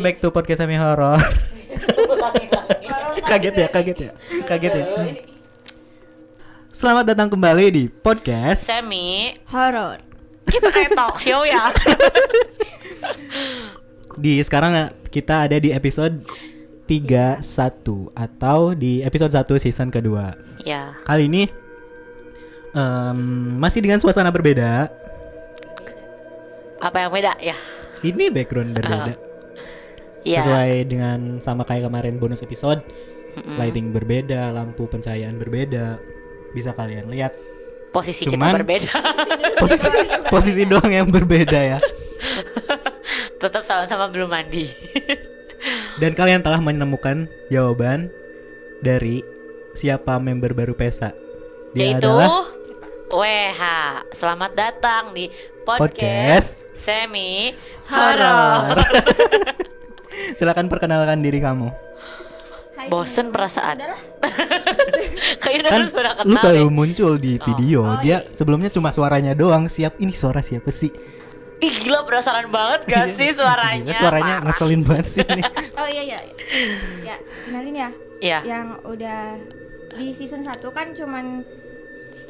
Welcome back to podcast semi horror. kaget ya, kaget ya, kaget ya. Selamat datang kembali di podcast. Semi, horor. kita kayak talk show ya. Di sekarang kita ada di episode 31 atau di episode 1 season kedua. ya, Kali ini em, masih dengan suasana berbeda. apa yang beda ya? Ini background berbeda. Ya, Sesuai dengan sama kayak kemarin bonus episode, Mm-mm. lighting berbeda, lampu pencahayaan berbeda. Bisa kalian lihat posisi Cuman- kita berbeda. posisi posisi doang yang berbeda ya. Tetap sama-sama belum mandi. Dan kalian telah menemukan jawaban dari siapa member baru PESA. Dia Yaitu adalah WH. Selamat datang di Podcast podcast, Semi Horor. Silakan perkenalkan diri kamu. Hai, Bosen perasaan. Kayaknya Kan sudah lu kenal baru muncul di Oh. video. Oh, Dia sebelumnya cuma suaranya doang. Siap ini suara siapa sih? Ih gila penasaran banget gak sih suaranya? Gila, suaranya Parah. ngeselin banget sih ini. Oh iya iya. Ya, kenalin ya. Iya. Yang udah di season 1 kan cuman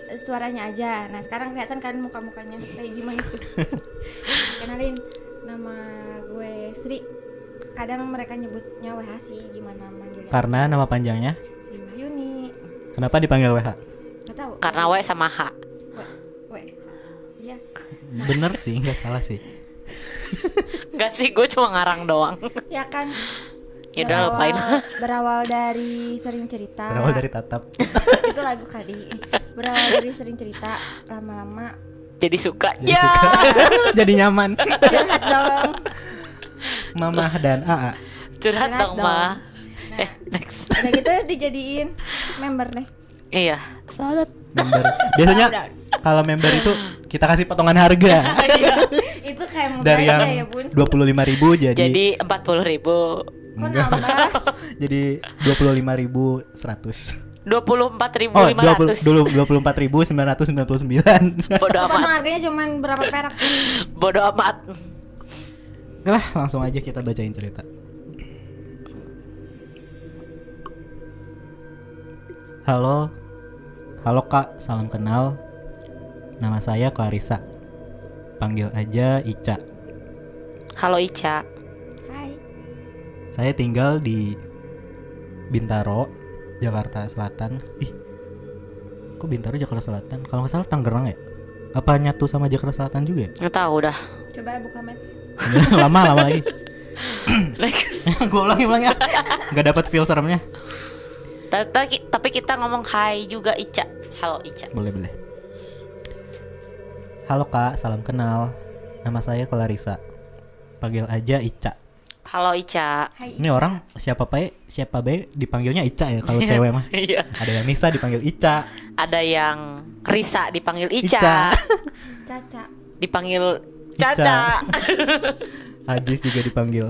eh, suaranya aja. Nah, sekarang kelihatan kan muka-mukanya kayak gimana tuh. kenalin nama gue Sri. Kadang mereka nyebutnya WH sih, gimana manggilnya? Karena nama panjangnya. Sri Wahyuni. Kenapa dipanggil WH? Gak tahu. Karena W sama H. W. W. Iya. Bener sih, nggak salah sih. Gak sih, gue cuma ngarang doang. Ya kan. Ya udah lupain. berawal dari sering cerita. Berawal dari tatap. itu lagu kali berawal dari sering cerita lama-lama Jadi suka. Jadi ya. suka. Jadi nyaman. curhat dong Mamah dan AA. Curhat dong, dong. Ma. Nah. Eh, next. udah gitu dijadiin member deh Iya. Selamat. Member. Biasanya kalau member itu kita kasih potongan harga. Iya. itu kayak dari yang ya bun dua puluh lima ribu jadi Jadi empat puluh ribu, kok Enggak. jadi dua puluh lima ribu seratus dua puluh empat ribu oh lima dua puluh ratus. dulu dua puluh empat ribu sembilan ratus sembilan puluh sembilan Bodoh amat. harganya cuman berapa perak Bodoh amat. Lah langsung aja kita bacain cerita. Halo. Halo kak. Salam kenal. Nama saya Clarissa. Panggil aja Ica. Halo Ica. hai. Saya tinggal di Bintaro Jakarta Selatan. Ih kok Bintaro Jakarta Selatan? Kalau nggak salah Tangerang ya? Apa nyatu sama Jakarta Selatan juga ya? Nggak tahu dah. Coba buka maps lama lama lagi. Gue ulangi ulangi. Nggak dapat filternya. Tapi, tapi kita ngomong hai juga Ica. Halo Ica. boleh boleh. Halo kak. Salam kenal. Nama saya Clarissa. Panggil aja Ica. Halo Ica. hai ini orang siapa bae siapa bae dipanggilnya Ica ya kalau cewek mah. Iya. ada yang Nisa dipanggil Ica. Ada yang Risa dipanggil Ica. Ica. caca. Dipanggil Ica. Caca. Ajis juga dipanggil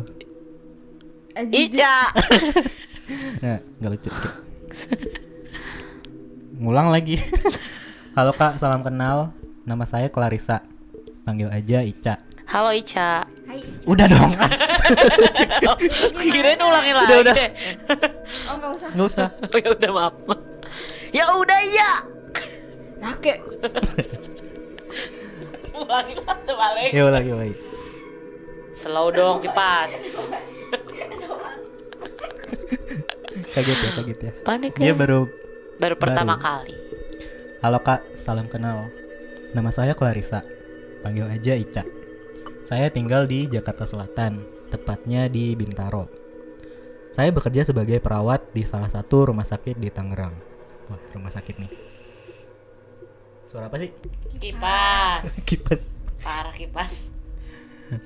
Ica. nah nggak lucu skip ngulang lagi halo kak salam kenal nama saya Clarissa panggil aja Ica Halo Ica. hai Ica. udah dong Kirain ulangin lagi Udah, udah. deh. oh nggak usah nggak usah Oh, ya udah maaf. Ya udah ya. Oke. Ulangin lah tuh balik. ya lagi lagi Slow dong kipas. kaget ya kaget ya Panik dia ya. baru Baru pertama baru. kali. halo kak salam kenal nama saya Clarissa panggil aja Ica saya tinggal di Jakarta Selatan tepatnya di Bintaro saya bekerja sebagai perawat di salah satu rumah sakit di Tangerang wah rumah sakit nih suara apa sih Kipas. kipas Parah kipas.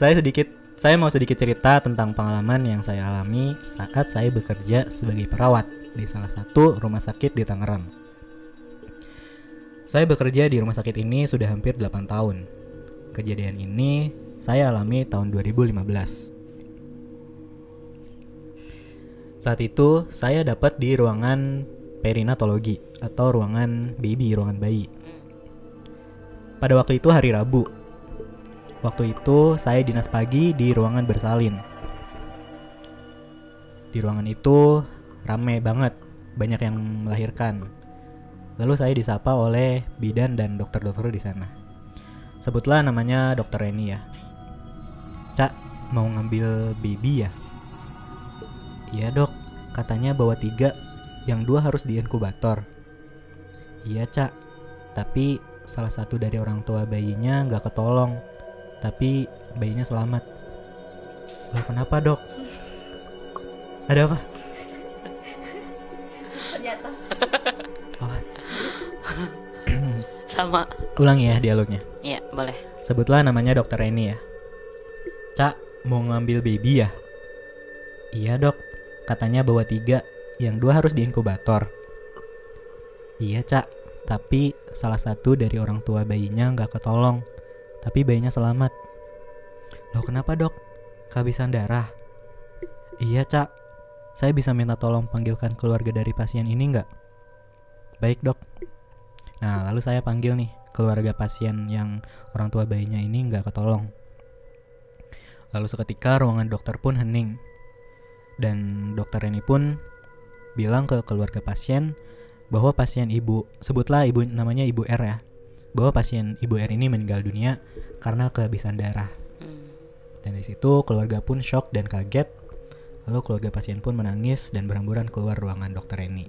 saya sedikit saya mau sedikit cerita tentang pengalaman yang saya alami saat saya bekerja sebagai perawat di salah satu rumah sakit di Tangerang. Saya bekerja di rumah sakit ini sudah hampir 8 tahun. Kejadian ini saya alami tahun 2015. Saat itu saya dapat di ruangan perinatologi atau ruangan baby, ruangan bayi. Pada waktu itu hari Rabu. Waktu itu saya dinas pagi di ruangan bersalin. Di ruangan itu rame banget, banyak yang melahirkan. Lalu saya disapa oleh bidan dan dokter-dokter di sana. Sebutlah namanya dokter Reni ya. Cak, mau ngambil baby ya? Iya dok, katanya bawa tiga, yang dua harus di inkubator. Iya cak, tapi salah satu dari orang tua bayinya nggak ketolong, tapi bayinya selamat. Loh kenapa dok? Ada apa? ternyata Oh, Sama. ulang ya dialognya. Ya, boleh. Sebutlah namanya dokter Reni ya. Cak, mau ngambil baby ya? Iya dok, katanya bawa tiga, yang dua harus di inkubator. Iya cak, tapi salah satu dari orang tua bayinya nggak ketolong, tapi bayinya selamat. Loh kenapa dok? Kehabisan darah? Iya cak, saya bisa minta tolong panggilkan keluarga dari pasien ini nggak? Baik dok. Nah lalu saya panggil nih keluarga pasien yang orang tua bayinya ini nggak ketolong. Lalu seketika ruangan dokter pun hening. Dan dokter ini pun bilang ke keluarga pasien bahwa pasien ibu, sebutlah ibu namanya ibu R ya, bahwa pasien ibu R ini meninggal dunia karena kehabisan darah. Hmm. Dan di situ keluarga pun shock dan kaget. Lalu keluarga pasien pun menangis dan berhamburan keluar ruangan dokter ini.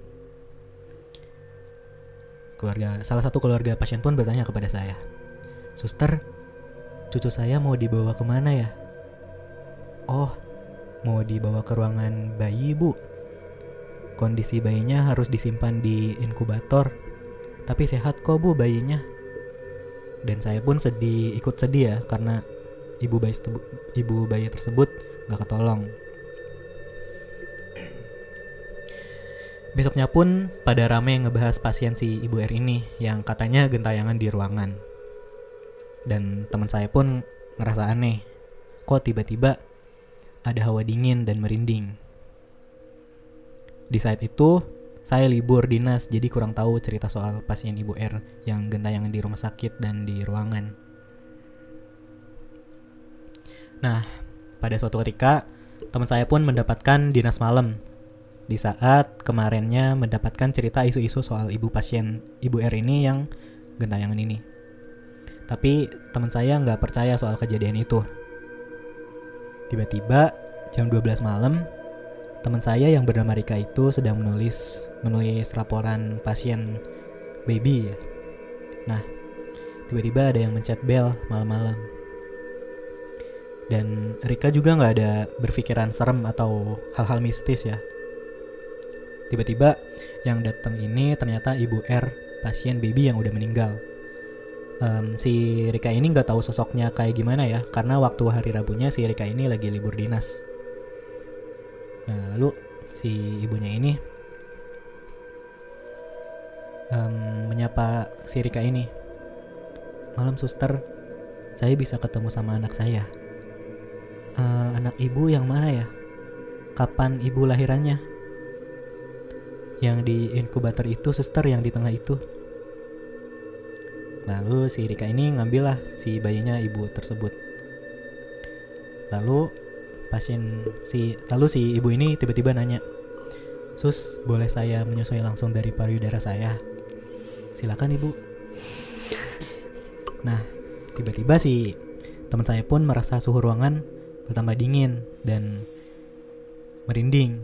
Keluarga salah satu keluarga pasien pun bertanya kepada saya, "Suster, cucu saya mau dibawa ke mana ya?" "Oh, mau dibawa ke ruangan bayi, Bu. Kondisi bayinya harus disimpan di inkubator. Tapi sehat kok, Bu, bayinya." Dan saya pun sedih, ikut sedih ya karena ibu bayi ibu bayi tersebut nggak ketolong. Besoknya pun pada rame ngebahas pasien si ibu R ini yang katanya gentayangan di ruangan. Dan teman saya pun ngerasa aneh. Kok tiba-tiba ada hawa dingin dan merinding. Di saat itu, saya libur dinas jadi kurang tahu cerita soal pasien ibu R yang gentayangan di rumah sakit dan di ruangan. Nah, pada suatu ketika, teman saya pun mendapatkan dinas malam di saat kemarinnya mendapatkan cerita isu-isu soal ibu pasien ibu R ini yang gentayangan ini. Tapi teman saya nggak percaya soal kejadian itu. Tiba-tiba jam 12 malam, teman saya yang bernama Rika itu sedang menulis menulis laporan pasien baby ya. Nah, tiba-tiba ada yang mencet bel malam-malam. Dan Rika juga nggak ada berpikiran serem atau hal-hal mistis ya. Tiba-tiba yang datang ini ternyata ibu R, pasien baby yang udah meninggal. Em, si Rika ini nggak tahu sosoknya kayak gimana ya, karena waktu hari Rabunya si Rika ini lagi libur dinas. Nah lalu si ibunya ini em, menyapa si Rika ini. Malam suster, saya bisa ketemu sama anak saya. "Eh, anak ibu yang mana ya? Kapan ibu lahirannya? Yang di inkubator itu suster yang di tengah itu. Lalu si Rika ini ngambillah si bayinya ibu tersebut. Lalu pasien si lalu si ibu ini tiba-tiba nanya, "Sus, boleh saya menyusui langsung dari payudara saya?" Silakan ibu. Nah, tiba-tiba si teman saya pun merasa suhu ruangan bertambah dingin dan merinding.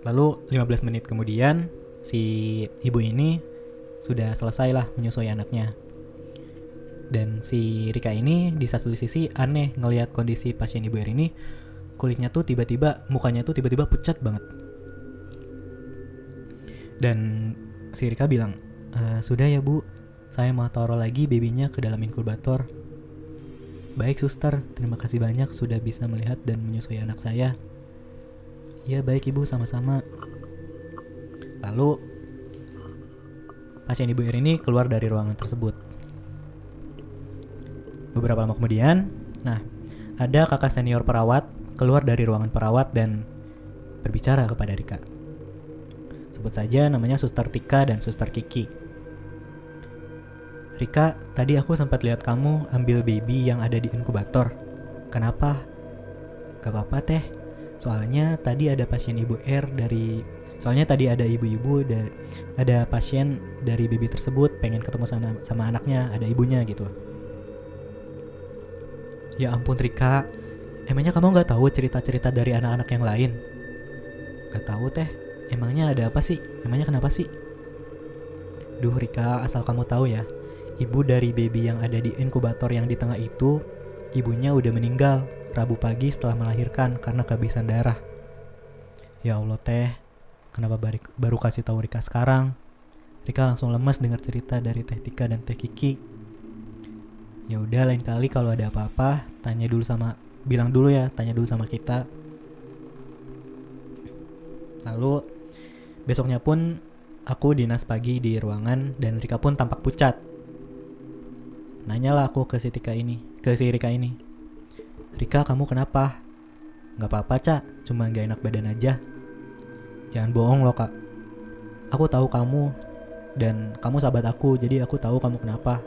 Lalu 15 menit kemudian si ibu ini sudah selesai lah menyusui anaknya. Dan si Rika ini di satu sisi aneh ngelihat kondisi pasien ibu R ini kulitnya tuh tiba-tiba mukanya tuh tiba-tiba pucat banget. Dan si Rika bilang, "Eh, sudah ya bu, saya mau taruh lagi babynya ke dalam inkubator. Baik suster, terima kasih banyak sudah bisa melihat dan menyusui anak saya. Iya baik ibu sama-sama. Lalu pasien ibu R ini keluar dari ruangan tersebut. Beberapa lama kemudian, nah ada kakak senior perawat keluar dari ruangan perawat dan berbicara kepada Rika. Sebut saja namanya Suster Tika dan Suster Kiki. Rika, tadi aku sempat lihat kamu ambil baby yang ada di inkubator. Kenapa? Gak apa-apa teh, Soalnya tadi ada pasien ibu R dari soalnya tadi ada ibu-ibu ada pasien dari baby tersebut pengen ketemu sama, sama anaknya, ada ibunya gitu. Ya ampun Rika, emangnya kamu nggak tahu cerita-cerita dari anak-anak yang lain? Gak tahu teh, emangnya ada apa sih? Emangnya kenapa sih? Duh Rika, asal kamu tahu ya, ibu dari baby yang ada di inkubator yang di tengah itu, ibunya udah meninggal Rabu pagi setelah melahirkan karena kehabisan darah. Ya Allah teh, kenapa baru, kasih tahu Rika sekarang? Rika langsung lemes dengar cerita dari Teh Tika dan Teh Kiki. Ya udah lain kali kalau ada apa-apa, tanya dulu sama bilang dulu ya, tanya dulu sama kita. Lalu besoknya pun aku dinas pagi di ruangan dan Rika pun tampak pucat. Nanyalah aku ke si Tika ini, ke si Rika ini. Rika kamu kenapa? Gak apa-apa cak, cuma gak enak badan aja. Jangan bohong loh kak. Aku tahu kamu dan kamu sahabat aku, jadi aku tahu kamu kenapa.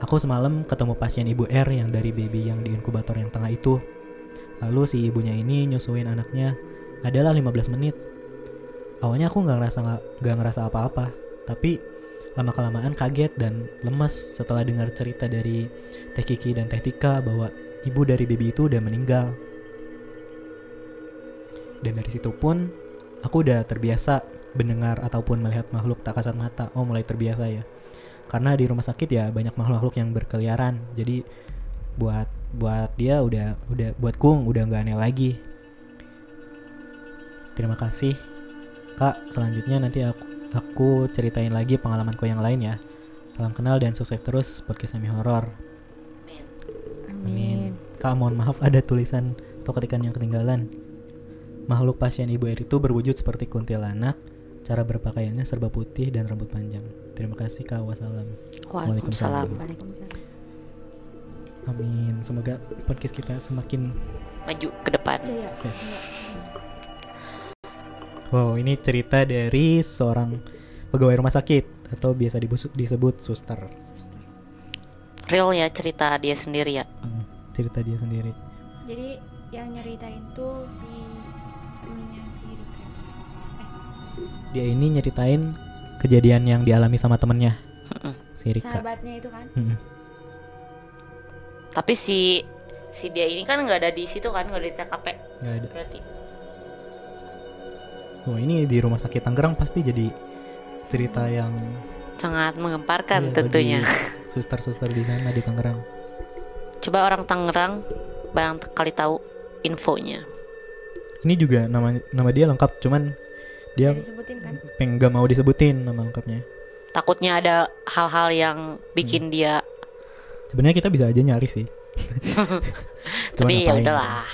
Aku semalam ketemu pasien ibu R yang dari baby yang di inkubator yang tengah itu. Lalu si ibunya ini nyusuin anaknya adalah 15 menit. Awalnya aku nggak ngerasa nggak ngerasa apa-apa, tapi lama kelamaan kaget dan lemes setelah dengar cerita dari Teh Kiki dan Teh Tika bahwa ibu dari baby itu udah meninggal. Dan dari situ pun aku udah terbiasa mendengar ataupun melihat makhluk tak kasat mata. Oh mulai terbiasa ya. Karena di rumah sakit ya banyak makhluk-makhluk yang berkeliaran. Jadi buat buat dia udah udah buat Kung udah nggak aneh lagi. Terima kasih kak. Selanjutnya nanti aku aku ceritain lagi pengalamanku yang lain ya. Salam kenal dan sukses terus podcast semi horor. Amin. Kak mohon maaf ada tulisan atau ketikan yang ketinggalan. Makhluk pasien ibu R itu berwujud seperti kuntilanak, cara berpakaiannya serba putih dan rambut panjang. Terima kasih kak, wassalam. Waalaikumsalam. Waalaikumsalam. Amin. Semoga podcast kita semakin Maju ke depan. Jaya. Yes. Wow, ini cerita dari seorang pegawai rumah sakit atau biasa dibus- disebut suster. Real ya cerita dia sendiri ya. Hmm, cerita dia sendiri. Jadi yang nyeritain tuh si temennya si Rika. Dia ini nyeritain kejadian yang dialami sama temennya, si Rika. sahabatnya itu kan. Mm-mm. Tapi si si dia ini kan nggak ada di situ kan, nggak ada di TKP Nggak ada. berarti. Oh ini di rumah sakit Tangerang pasti jadi cerita yang Sangat mengemparkan iya, tentunya. Suster-suster di sana di Tangerang. Coba orang Tangerang barangkali tahu infonya. Ini juga nama nama dia lengkap, cuman dia disebutin kan. peng nggak mau disebutin nama lengkapnya. Takutnya ada hal-hal yang bikin dia Sebenarnya kita bisa aja nyari sih. Tapi ya udahlah.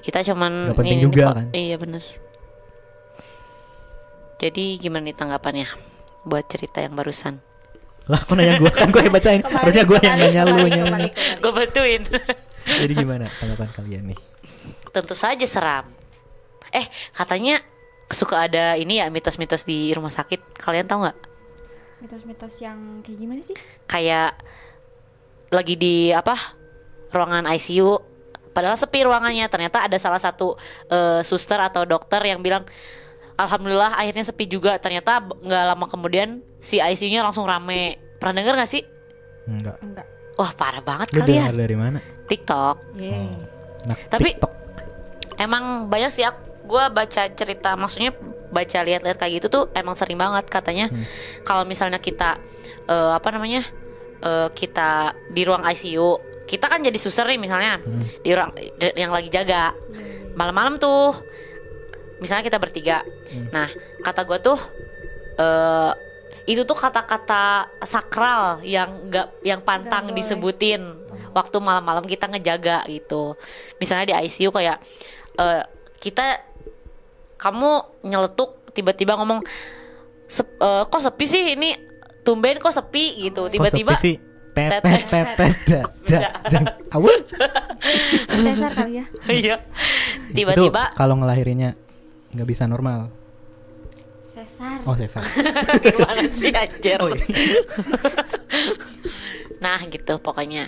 Kita cuman Nggak penting ini juga kan. Iya bener Jadi gimana nih tanggapannya buat cerita yang barusan? Lah, kok nanya gue kan gue yang bacain. Kembali, Harusnya gue yang nanya lu. Gue bantuin. Jadi gimana tanggapan kalian nih? Tentu saja seram. Eh katanya suka ada ini ya mitos-mitos di rumah sakit. Kalian tahu nggak? Mitos-mitos yang kayak gimana sih? Kayak lagi di apa ruangan ICU. Padahal sepi ruangannya. Ternyata ada salah satu eh, suster atau dokter yang bilang, Alhamdulillah akhirnya sepi juga. Ternyata nggak lama kemudian si ICU-nya langsung rame. Pernah denger gak sih? Enggak. Enggak. Wah parah banget Lu dengar kalian. dari mana? TikTok. Yeay. Nah, Tapi- TikTok. Emang banyak sih gue baca cerita maksudnya baca lihat-lihat kayak gitu tuh emang sering banget katanya Hmm. kalau misalnya kita eh, apa namanya eh, kita di ruang ICU kita kan jadi suster nih misalnya Hmm. di ruang di- yang lagi jaga Iya, malam-malam tuh misalnya kita bertiga Hmm. nah kata gue tuh eh itu tuh kata-kata sakral yang nggak yang pantang boleh. disebutin waktu malam-malam kita ngejaga gitu misalnya di ICU kayak eh, kita kamu nyeletuk tiba-tiba ngomong "Sep- eh, kok sepi sih ini tumben kok sepi gitu tiba-tiba sepi sih? Tet Tet- tet tet tet ja, ja, jang. Awul. Cesar kali ya. iya tiba-tiba kalau ngelahirinnya nggak bisa normal. Cesar. Oh, sesar. gimana sih anjir Oh, iya. nah gitu pokoknya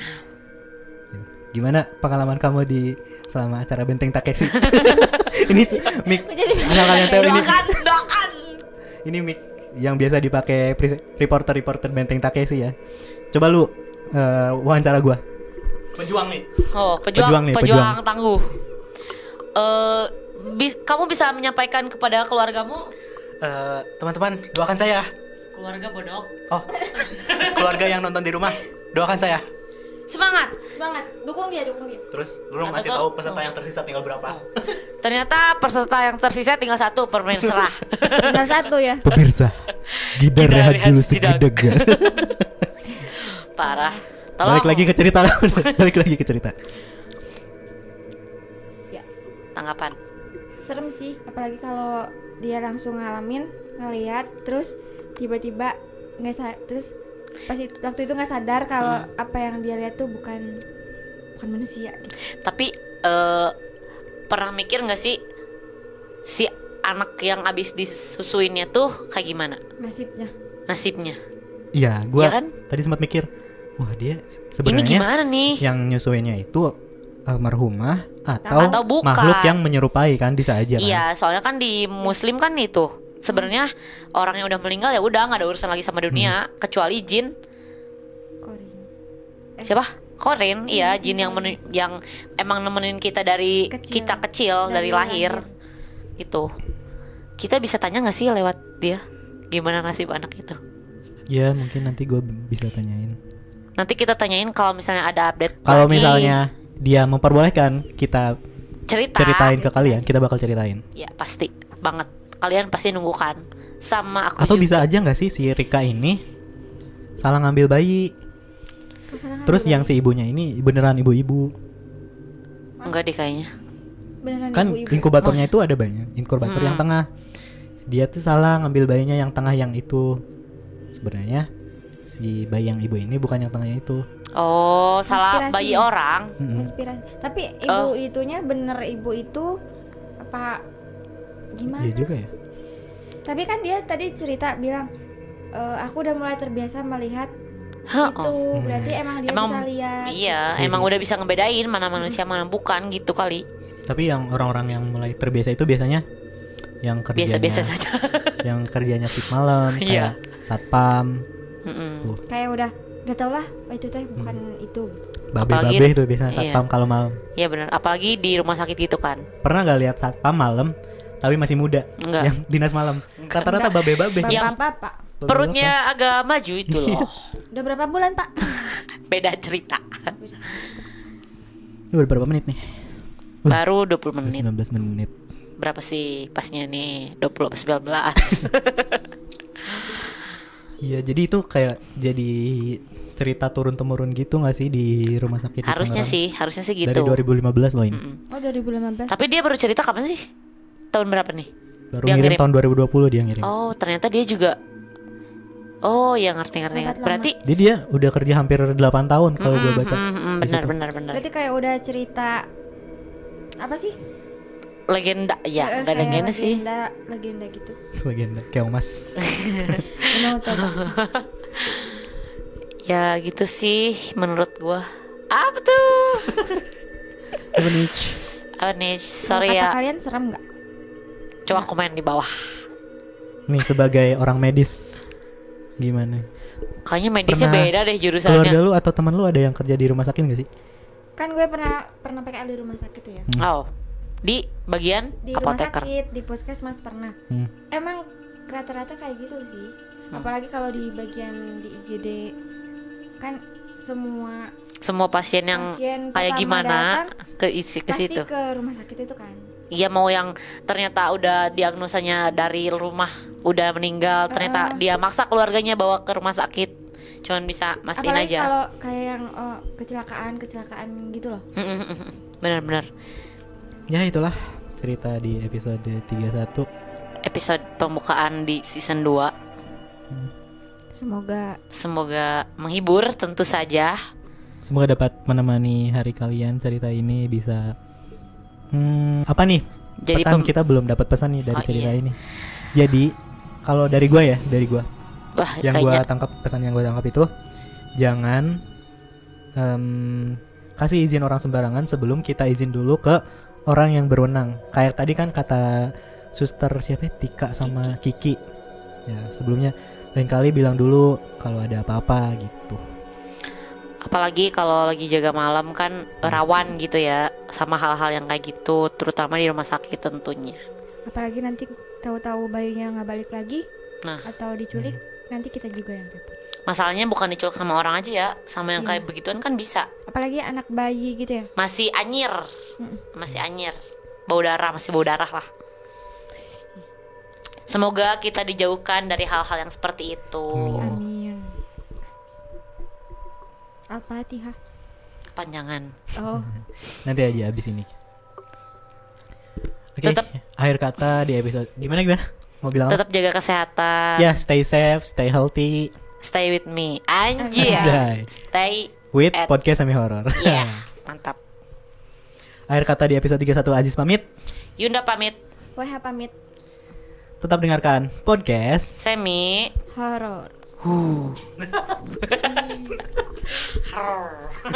Gimana pengalaman kamu di selama acara Benteng Takeshi. ini mic Jadi asal kalian tahu ini doakan ini mic yang biasa dipakai pres- reporter-reporter Benteng Takeshi ya. Coba lu eh, wawancara gua. Pejuang nih. oh pejuang Pejuang nih, pejuang, pejuang. tangguh Eh, bis- kamu bisa menyampaikan kepada keluargamu Eh, teman-teman, doakan saya. keluarga bodok Oh. keluarga yang nonton di rumah, doakan saya. Semangat semangat, dukung dia, dukung dia. Terus lu Atau ngasih tahu peserta oh. yang tersisa tinggal berapa? ternyata peserta yang tersisa tinggal satu permen serah Tinggal satu ya. Pemirsa, Gidar rehat dulu sejenak. parah tolong Balik lagi ke cerita. Balik lagi ke cerita. Ya, tanggapan serem sih, apalagi kalau dia langsung ngalamin, ngeliat, terus tiba-tiba nggak sa terus pas it- waktu itu nggak sadar kalau apa yang dia lihat tuh bukan bukan manusia gitu. tapi eh, pernah mikir nggak sih si anak yang abis disusuinnya tuh kayak gimana nasibnya. nasibnya Iya, gua Iya kan? tadi sempat mikir, wah dia ini sebenarnya gimana nih yang nyusuinnya itu almarhumah atau, Atau bukan. makhluk yang menyerupai kan bisa aja kan. Iya, soalnya kan di Muslim kan itu sebenarnya orang yang udah meninggal ya udah nggak ada urusan lagi sama dunia Hmm. kecuali jin. Korin. Siapa? Korin, iya jin yang menu- yang emang nemenin kita dari Kecil. kita kecil dari, lahir. Gitu. Kita bisa tanya nggak sih lewat dia gimana nasib anak itu? Ya mungkin nanti gue bisa tanyain. Nanti kita tanyain kalau misalnya ada update. Kalau misalnya dia memperbolehkan kita cerita, ceritain ke kalian, kita bakal ceritain. ya pasti banget. Kalian pasti nunggu kan. Sama aku Atau juga. bisa aja nggak sih si Rika ini salah ngambil bayi, Kok salah ngambil terus bayi? yang si ibunya ini beneran ibu-ibu. Enggak deh kayaknya. beneran Kan ibu-ibu. inkubatornya itu ada banyak, inkubator yang Mm-mm. tengah. Dia tuh salah ngambil bayinya yang tengah yang itu. Sebenarnya si bayi yang ibu ini bukan yang tengahnya itu. Oh, salah bayi orang. Konspirasi. Tapi ibu Oh. itunya bener ibu itu apa gimana? Iya juga ya. Tapi kan dia tadi cerita bilang "E, aku udah mulai terbiasa melihat Hah, itu Hmm. berarti emang dia Emang- bisa lihat. Iya, Iya. emang udah bisa ngebedain mana manusia mana bukan gitu kali. Tapi yang orang-orang yang mulai terbiasa itu biasanya yang kerjanya Biasa-biasa saja. yang kerjanya shift malam Iya. kayak satpam, Mm-mm. tuh Kayak udah udah tau lah oh, itu teh bukan Hmm. itu. Apalagi- babe-babe itu biasanya iya. satpam kalau malam. Iya benar, apalagi di rumah sakit gitu kan. Pernah gak lihat satpam malam tapi masih muda Enggak. yang dinas malam rata-rata babe-babe Yang- Bapak-bapak. Babe-babe. Perutnya agak maju itu Iya. loh. Udah berapa bulan, Pak? Beda cerita. Ini udah berapa menit nih? Baru 20 Udah menit. 19 menit Berapa sih pasnya nih? 20 apa 19? Iya jadi itu kayak jadi cerita turun temurun gitu gak sih di rumah sakit harusnya sih, harusnya sih gitu. dari 2015 loh ini Mm-mm. Oh, 2015. Tapi dia baru cerita kapan sih? Tahun berapa nih? baru Dia ngirim ngirim. tahun 2020 dia ngirim Oh, ternyata dia juga Oh, ya ngerti ngerti. Lama. Berarti jadi dia udah kerja hampir 8 tahun kalau gue Mm-mm, baca mm-mm, di benar benar benar. Berarti kayak udah cerita apa sih? Legenda ya, Eh, enggak ada kayak legenda sih. Legenda, legenda gitu. legenda kayak mas? Ya gitu sih menurut gua. Apa tuh? Apa nih? Apa nih? Sorry Kata ya. kalian serem nggak? Coba komen di bawah. nih sebagai orang medis gimana Kayaknya medisnya Pernah beda deh keluarga jurusannya. lu atau teman lu ada yang kerja di rumah sakit gak sih Kan gue pernah pernah PKL di rumah sakit tuh ya. Hmm. Oh. Di bagian Di rumah apoteker. sakit, di puskesmas pernah. Hmm. Emang rata-rata kayak gitu sih. Apalagi kalau di bagian di IGD kan semua Semua pasien yang pasien kayak gimana datang ke isi ke pasti situ. ke rumah sakit itu kan. Iya mau yang ternyata udah diagnosanya dari rumah udah meninggal, ternyata Ah. dia maksa keluarganya bawa ke rumah sakit. Cuman bisa mastiin Apalagi aja. kalau kayak yang oh, kecelakaan kecelakaan gitu loh. Bener-bener. ya itulah cerita di episode 31 Episode pembukaan di season 2 Semoga Semoga menghibur tentu saja. semoga dapat menemani hari kalian cerita ini bisa hmm, apa nih Jadi pesan kita belum dapat pesan nih dari Oh, cerita iya. ini jadi kalau dari gua ya dari gua Wah, yang gua tangkap pesan yang gua tangkap itu jangan em, kasih izin orang sembarangan sebelum kita izin dulu ke orang yang berwenang. Kayak tadi kan kata suster siapa ya? Tika sama Kiki. Ya, sebelumnya lain kali bilang dulu kalau ada apa-apa gitu. Apalagi kalau lagi jaga malam kan rawan gitu ya sama hal-hal yang kayak gitu terutama di rumah sakit tentunya. Apalagi nanti tahu-tahu bayinya nggak balik lagi nah. atau diculik nanti kita juga yang repot. Masalahnya bukan diculik sama orang aja ya sama yang Iya. kayak begituan kan bisa. Apalagi anak bayi gitu ya. Masih anyir. Masih anyir. Bau darah masih bau darah lah. Semoga kita dijauhkan dari hal-hal yang seperti itu. Amin al-fatihah panjangan oh Nanti aja habis ini. Oke, Tetap- akhir kata di episode gimana gimana? Mau bilang apa? tetap jaga kesehatan Ya, stay safe, stay healthy stay with me anjir Anjay. stay with at podcast semi horror. yeah mantap akhir kata di episode 31 Aziz pamit. Yunda pamit wah pamit Tetap dengarkan podcast horor semi Horor. 후.